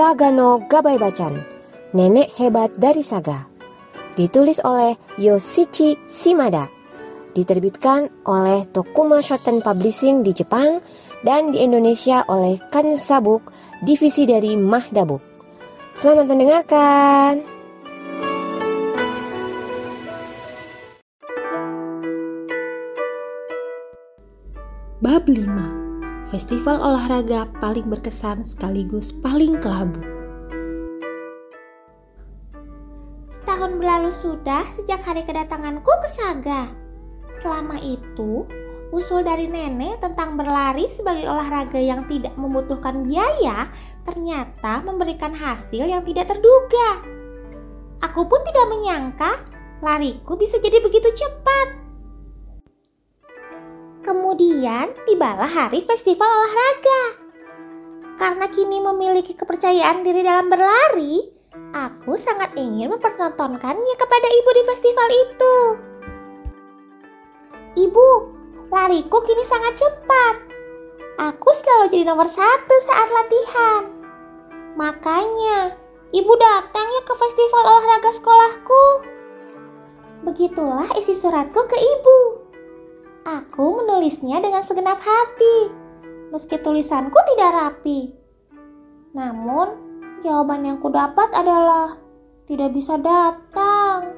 Sagano Gabai Bacan, Nenek Hebat dari Saga. Ditulis oleh Yoshichi Shimada. Diterbitkan oleh Tokuma Shoten Publishing di Jepang dan di Indonesia oleh Kansabuk, divisi dari Mahdabuk. Selamat mendengarkan. Bab 5 Festival olahraga paling berkesan sekaligus paling kelabu Setahun berlalu sudah sejak hari kedatanganku ke Saga. Selama itu, usul dari nenek tentang berlari sebagai olahraga yang tidak membutuhkan biaya ternyata memberikan hasil yang tidak terduga. Aku pun tidak menyangka lariku bisa jadi begitu cepat. Kemudian tibalah hari festival olahraga. Karena kini memiliki kepercayaan diri dalam berlari, aku sangat ingin mempertontonkannya kepada ibu di festival itu. Ibu, lariku kini sangat cepat. Aku selalu jadi nomor satu saat latihan. Makanya, ibu datang ya ke festival olahraga sekolahku. Begitulah isi suratku ke ibu. Aku menulisnya dengan segenap hati, meski tulisanku tidak rapi. Namun, jawaban yang kudapat adalah tidak bisa datang.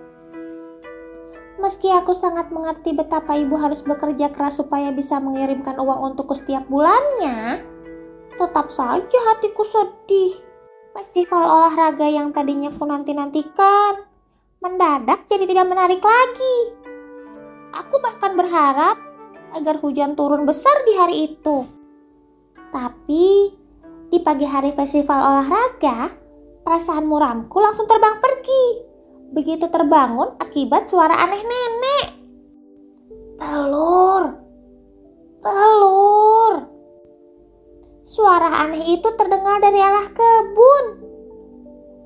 Meski aku sangat mengerti betapa ibu harus bekerja keras supaya bisa mengirimkan uang untukku setiap bulannya, tetap saja hatiku sedih. Festival olahraga yang tadinya ku nanti-nantikan, mendadak jadi tidak menarik lagi. Aku bahkan berharap agar hujan turun besar di hari itu. Tapi di pagi hari festival olahraga, perasaan muramku langsung terbang pergi. Begitu terbangun akibat suara aneh nenek. Telur, telur. Suara aneh itu terdengar dari arah kebun.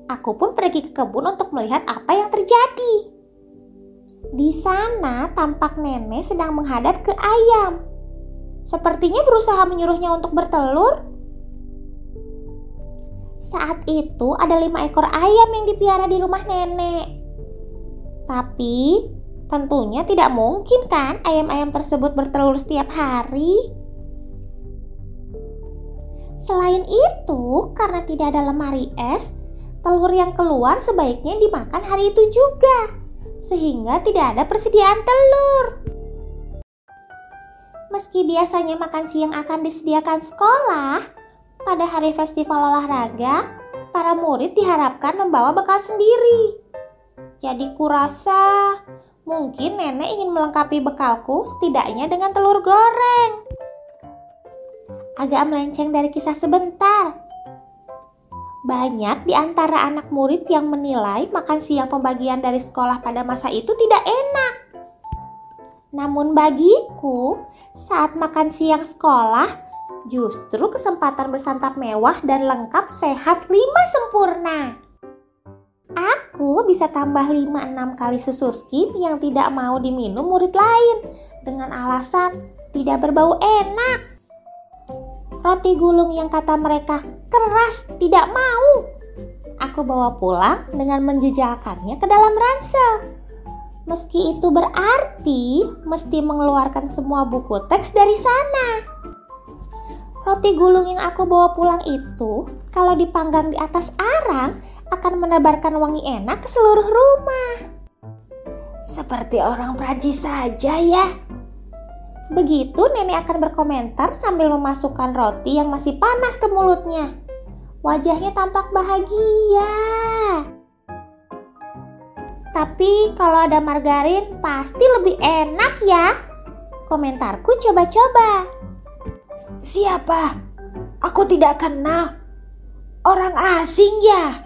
Aku pun pergi ke kebun untuk melihat apa yang terjadi. Di sana tampak nenek sedang menghadap ke ayam. Sepertinya berusaha menyuruhnya untuk bertelur. Saat itu ada lima ekor ayam yang dipiara di rumah nenek. Tapi tentunya tidak mungkin kan ayam-ayam tersebut bertelur setiap hari. Selain itu, karena tidak ada lemari es, telur yang keluar sebaiknya dimakan hari itu juga sehingga tidak ada persediaan telur. Meski biasanya makan siang akan disediakan sekolah, pada hari festival olahraga, para murid diharapkan membawa bekal sendiri. Jadi kurasa mungkin nenek ingin melengkapi bekalku setidaknya dengan telur goreng. Agak melenceng dari kisah sebentar, banyak di antara anak murid yang menilai makan siang pembagian dari sekolah pada masa itu tidak enak. Namun bagiku, saat makan siang sekolah, justru kesempatan bersantap mewah dan lengkap sehat lima sempurna. Aku bisa tambah 5-6 kali susu skim yang tidak mau diminum murid lain dengan alasan tidak berbau enak. Roti gulung yang kata mereka keras tidak mau. Aku bawa pulang dengan menjejalkannya ke dalam ransel. Meski itu berarti mesti mengeluarkan semua buku teks dari sana. Roti gulung yang aku bawa pulang itu, kalau dipanggang di atas arang, akan menebarkan wangi enak ke seluruh rumah. Seperti orang Prancis saja ya, Begitu nenek akan berkomentar sambil memasukkan roti yang masih panas ke mulutnya. Wajahnya tampak bahagia. Tapi kalau ada margarin pasti lebih enak ya. Komentarku coba-coba. Siapa? Aku tidak kenal. Orang asing ya?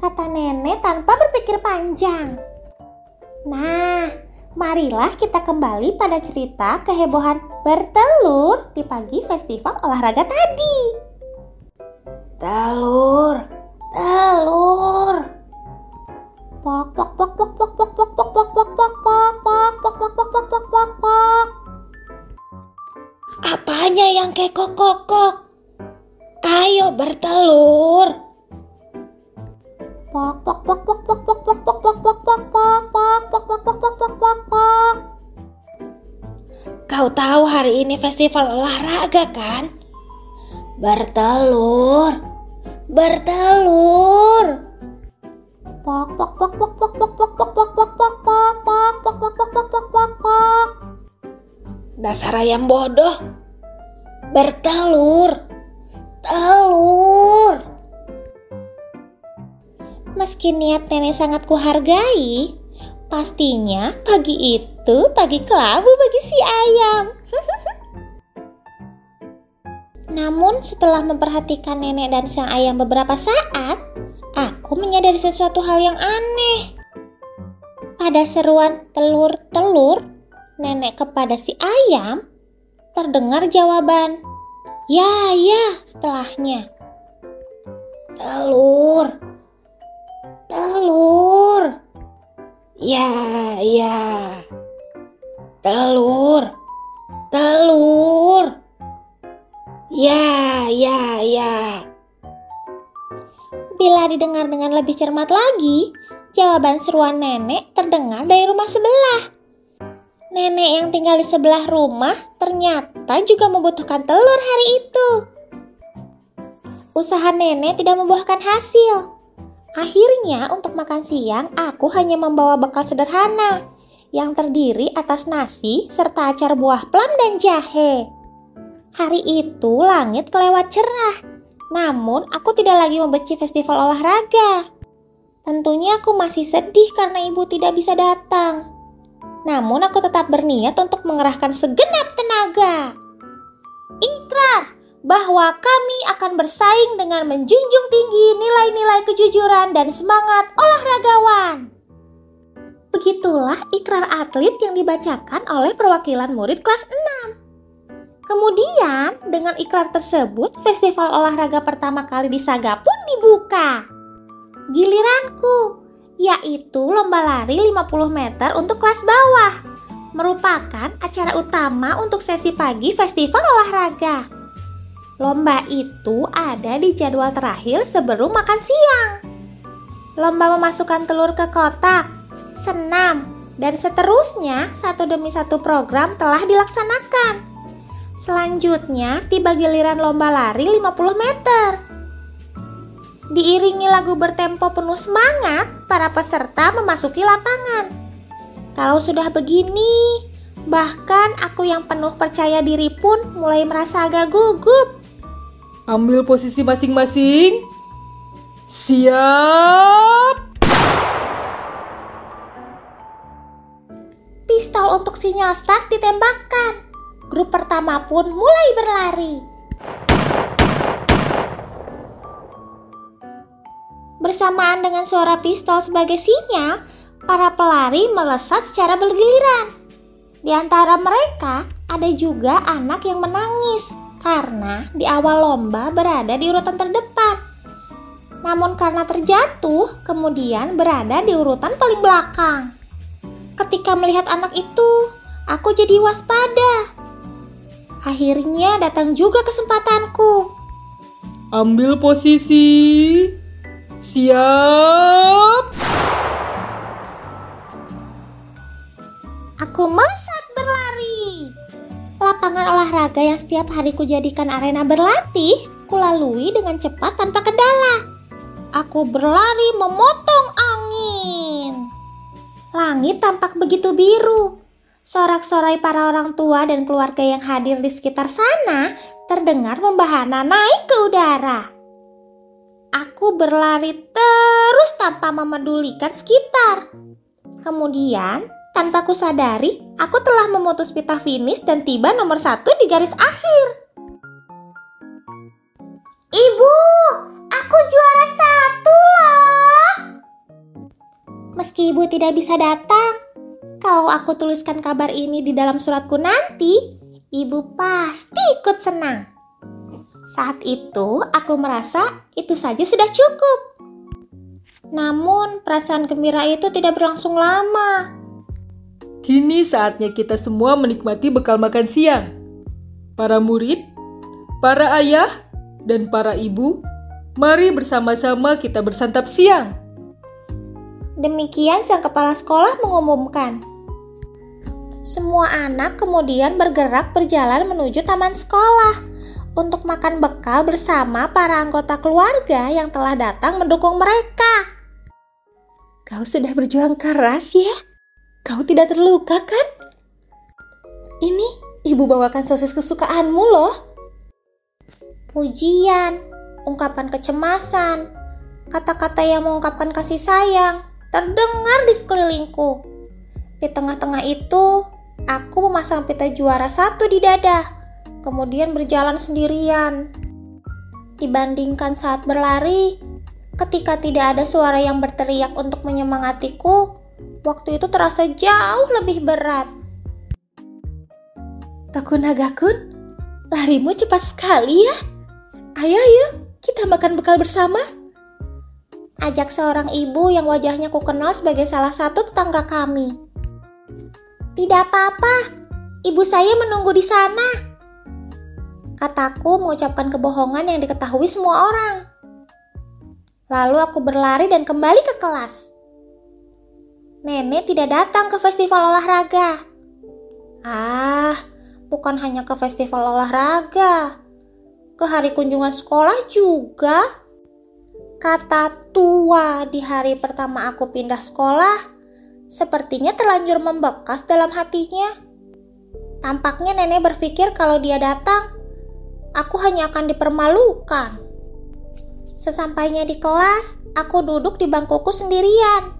Kata nenek tanpa berpikir panjang. Nah, Marilah kita kembali pada cerita kehebohan bertelur di pagi festival olahraga tadi. Telur, telur. Pok pok pok pok pok pok pok pok pok pok pok pok pok pok pok pok pok pok pok pok. Apanya yang kekok kokok? Ayo bertelur. Pok pok pok pok pok pok pok pok pok pok pok pok hari ini festival olahraga kan? Bertelur. Bertelur. Pok pok pok pok pok pok pok pok pok pok pok pok pok pok pok pok pok pok pok pok Dasar ayam bodoh. Bertelur. Telur. Meski niat nenek sangat kuhargai, pastinya pagi itu pagi kelabu bagi si ayam. Namun setelah memperhatikan nenek dan sang ayam beberapa saat, aku menyadari sesuatu hal yang aneh. Pada seruan telur-telur nenek kepada si ayam, terdengar jawaban, "Ya, ya," setelahnya. Telur. Telur. Ya, ya. Telur. Telur. Ya, ya, ya. Bila didengar dengan lebih cermat lagi, jawaban seruan nenek terdengar dari rumah sebelah. Nenek yang tinggal di sebelah rumah ternyata juga membutuhkan telur hari itu. Usaha nenek tidak membuahkan hasil. Akhirnya untuk makan siang aku hanya membawa bekal sederhana yang terdiri atas nasi serta acar buah plum dan jahe. Hari itu langit kelewat cerah, namun aku tidak lagi membenci festival olahraga. Tentunya aku masih sedih karena ibu tidak bisa datang. Namun aku tetap berniat untuk mengerahkan segenap tenaga. Ikrar bahwa kami akan bersaing dengan menjunjung tinggi nilai-nilai kejujuran dan semangat olahragawan. Begitulah ikrar atlet yang dibacakan oleh perwakilan murid kelas 6. Kemudian, dengan ikrar tersebut, festival olahraga pertama kali di Saga pun dibuka. Giliranku, yaitu lomba lari 50 meter untuk kelas bawah, merupakan acara utama untuk sesi pagi festival olahraga. Lomba itu ada di jadwal terakhir sebelum makan siang. Lomba memasukkan telur ke kotak, senam, dan seterusnya satu demi satu program telah dilaksanakan. Selanjutnya tiba giliran lomba lari 50 meter. Diiringi lagu bertempo penuh semangat, para peserta memasuki lapangan. Kalau sudah begini, bahkan aku yang penuh percaya diri pun mulai merasa agak gugup. Ambil posisi masing-masing. Siap. Untuk sinyal start ditembakkan. Grup pertama pun mulai berlari. Bersamaan dengan suara pistol sebagai sinyal, para pelari melesat secara bergiliran. Di antara mereka ada juga anak yang menangis karena di awal lomba berada di urutan terdepan. Namun karena terjatuh, kemudian berada di urutan paling belakang. Ketika melihat anak itu, aku jadi waspada. Akhirnya datang juga kesempatanku. Ambil posisi. Siap. Aku melesat berlari. Lapangan olahraga yang setiap hari kujadikan arena berlatih, kulalui dengan cepat tanpa kendala. Aku berlari memotong angin. Langit begitu biru. Sorak-sorai para orang tua dan keluarga yang hadir di sekitar sana terdengar membahana naik ke udara. Aku berlari terus tanpa memedulikan sekitar. Kemudian, tanpa kusadari, aku telah memutus pita finish dan tiba nomor satu di garis akhir. Ibu, aku juara satu loh. Meski ibu tidak bisa datang, kalau aku tuliskan kabar ini di dalam suratku nanti, ibu pasti ikut senang. Saat itu, aku merasa itu saja sudah cukup. Namun, perasaan gembira itu tidak berlangsung lama. Kini saatnya kita semua menikmati bekal makan siang. Para murid, para ayah, dan para ibu, mari bersama-sama kita bersantap siang. Demikian sang kepala sekolah mengumumkan. Semua anak kemudian bergerak berjalan menuju taman sekolah untuk makan bekal bersama para anggota keluarga yang telah datang mendukung mereka. Kau sudah berjuang keras ya? Kau tidak terluka kan? Ini ibu bawakan sosis kesukaanmu loh. Pujian, ungkapan kecemasan, kata-kata yang mengungkapkan kasih sayang terdengar di sekelilingku. Di tengah-tengah itu, aku memasang pita juara satu di dada kemudian berjalan sendirian. Dibandingkan saat berlari, ketika tidak ada suara yang berteriak untuk menyemangatiku, waktu itu terasa jauh lebih berat. Takunaga-kun, larimu cepat sekali ya. Ayo ayo, kita makan bekal bersama. Ajak seorang ibu yang wajahnya ku kenal sebagai salah satu tetangga kami. Tidak apa-apa, ibu saya menunggu di sana kataku mengucapkan kebohongan yang diketahui semua orang. Lalu aku berlari dan kembali ke kelas. Nenek tidak datang ke festival olahraga. Ah, bukan hanya ke festival olahraga. Ke hari kunjungan sekolah juga. Kata tua di hari pertama aku pindah sekolah sepertinya terlanjur membekas dalam hatinya. Tampaknya nenek berpikir kalau dia datang, aku hanya akan dipermalukan. Sesampainya di kelas, aku duduk di bangkuku sendirian.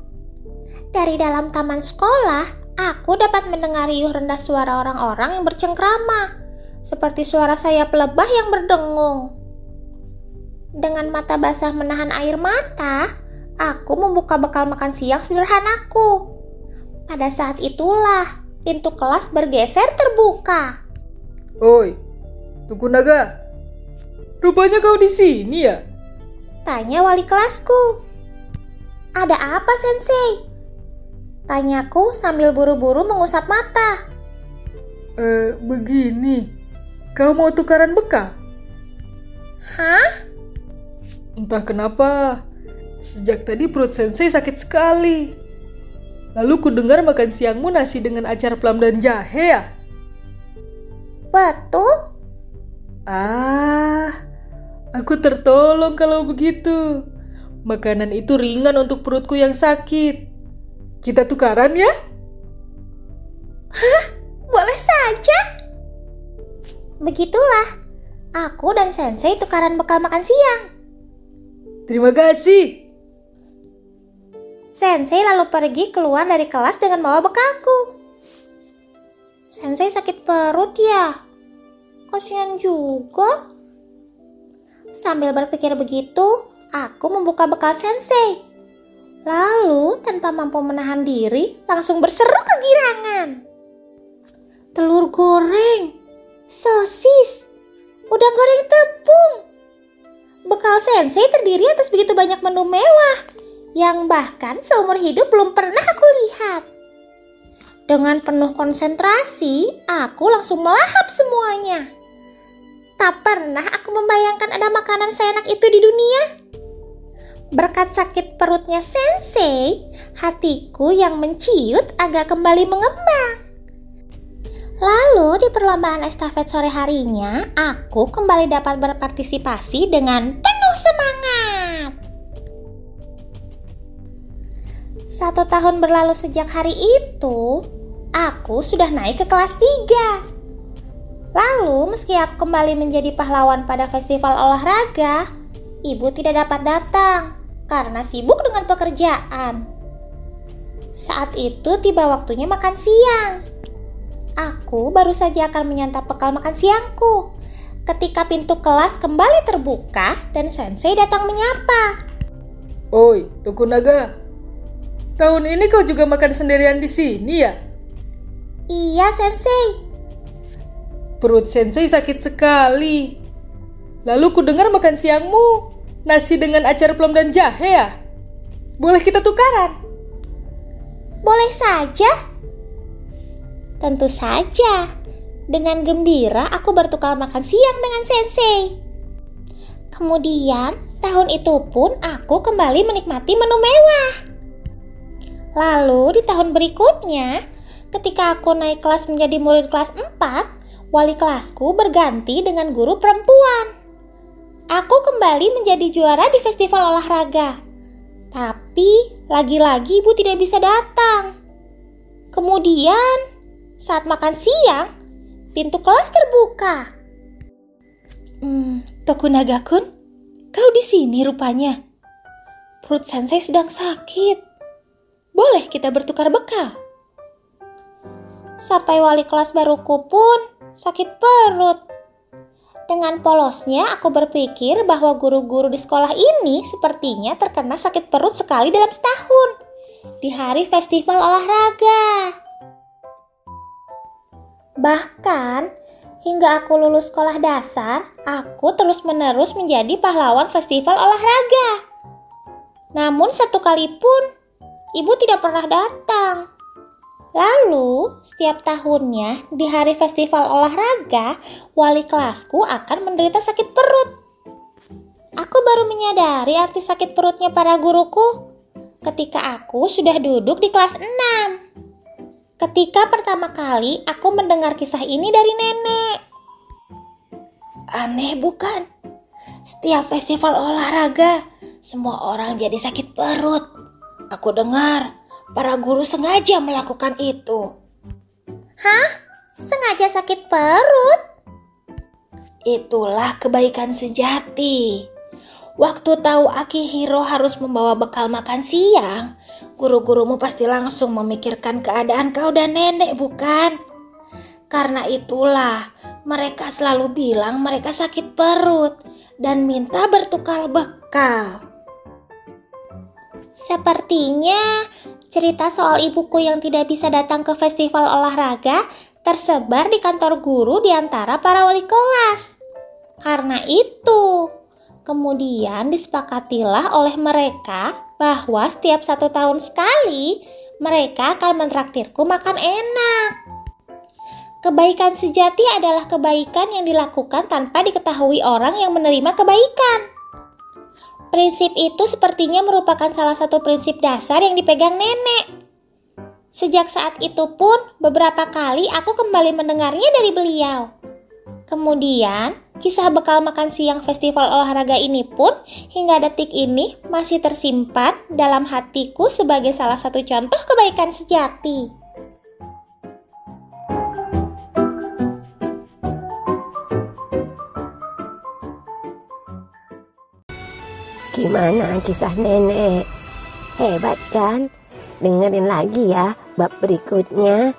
Dari dalam taman sekolah, aku dapat mendengar riuh rendah suara orang-orang yang bercengkrama, seperti suara sayap lebah yang berdengung. Dengan mata basah menahan air mata, aku membuka bekal makan siang sederhanaku. Pada saat itulah, pintu kelas bergeser terbuka. Oi, Tuku Naga, rupanya kau di sini ya? Tanya wali kelasku. Ada apa, Sensei? Tanyaku sambil buru-buru mengusap mata. Eh, begini. Kau mau tukaran bekal? Hah? Entah kenapa, sejak tadi perut sensei sakit sekali. Lalu ku dengar makan siangmu nasi dengan acar pelam dan jahe ya? Betul? Ah, aku tertolong kalau begitu. Makanan itu ringan untuk perutku yang sakit. Kita tukaran ya? Hah? Boleh saja. Begitulah, aku dan Sensei tukaran bekal makan siang. Terima kasih. Sensei lalu pergi keluar dari kelas dengan bawa bekalku. Sensei sakit perut ya? Kasihan juga. Sambil berpikir begitu, aku membuka bekal sensei. Lalu, tanpa mampu menahan diri, langsung berseru kegirangan. Telur goreng, sosis, udang goreng tepung. Bekal sensei terdiri atas begitu banyak menu mewah yang bahkan seumur hidup belum pernah aku lihat. Dengan penuh konsentrasi, aku langsung melahap semuanya. Tak pernah aku membayangkan ada makanan seenak itu di dunia. Berkat sakit perutnya sensei, hatiku yang menciut agak kembali mengembang. Lalu di perlombaan estafet sore harinya, aku kembali dapat berpartisipasi dengan Satu tahun berlalu sejak hari itu, aku sudah naik ke kelas 3. Lalu, meski aku kembali menjadi pahlawan pada festival olahraga, ibu tidak dapat datang karena sibuk dengan pekerjaan. Saat itu tiba waktunya makan siang. Aku baru saja akan menyantap bekal makan siangku ketika pintu kelas kembali terbuka dan sensei datang menyapa. Oi, Tokunaga. Tahun ini kau juga makan sendirian di sini ya? Iya, sensei. Perut sensei sakit sekali. Lalu ku dengar makan siangmu nasi dengan acar plum dan jahe ya? Boleh kita tukaran? Boleh saja. Tentu saja. Dengan gembira aku bertukar makan siang dengan sensei. Kemudian tahun itu pun aku kembali menikmati menu mewah. Lalu di tahun berikutnya, ketika aku naik kelas menjadi murid kelas 4, wali kelasku berganti dengan guru perempuan. Aku kembali menjadi juara di festival olahraga. Tapi lagi-lagi ibu tidak bisa datang. Kemudian, saat makan siang, pintu kelas terbuka. Hmm, Tokunaga-kun, kau di sini rupanya. Perut sensei sedang sakit. Boleh kita bertukar bekal? Sampai wali kelas baruku pun sakit perut. Dengan polosnya aku berpikir bahwa guru-guru di sekolah ini sepertinya terkena sakit perut sekali dalam setahun. Di hari festival olahraga. Bahkan hingga aku lulus sekolah dasar, aku terus-menerus menjadi pahlawan festival olahraga. Namun satu kali pun ibu tidak pernah datang. Lalu, setiap tahunnya di hari festival olahraga, wali kelasku akan menderita sakit perut. Aku baru menyadari arti sakit perutnya para guruku ketika aku sudah duduk di kelas 6. Ketika pertama kali aku mendengar kisah ini dari nenek. Aneh bukan? Setiap festival olahraga, semua orang jadi sakit perut. Aku dengar para guru sengaja melakukan itu. Hah? Sengaja sakit perut? Itulah kebaikan sejati. Waktu tahu Akihiro harus membawa bekal makan siang, guru-gurumu pasti langsung memikirkan keadaan kau dan nenek, bukan? Karena itulah mereka selalu bilang mereka sakit perut dan minta bertukar bekal. Sepertinya cerita soal ibuku yang tidak bisa datang ke festival olahraga tersebar di kantor guru di antara para wali kelas. Karena itu, Kemudian disepakatilah oleh mereka bahwa setiap satu tahun sekali mereka akan mentraktirku makan enak. Kebaikan sejati adalah kebaikan yang dilakukan tanpa diketahui orang yang menerima kebaikan. Prinsip itu sepertinya merupakan salah satu prinsip dasar yang dipegang nenek. Sejak saat itu pun, beberapa kali aku kembali mendengarnya dari beliau. Kemudian, kisah bekal makan siang festival olahraga ini pun hingga detik ini masih tersimpan dalam hatiku sebagai salah satu contoh kebaikan sejati. Gimana kisah nenek? Hebat kan? Dengerin lagi ya bab berikutnya.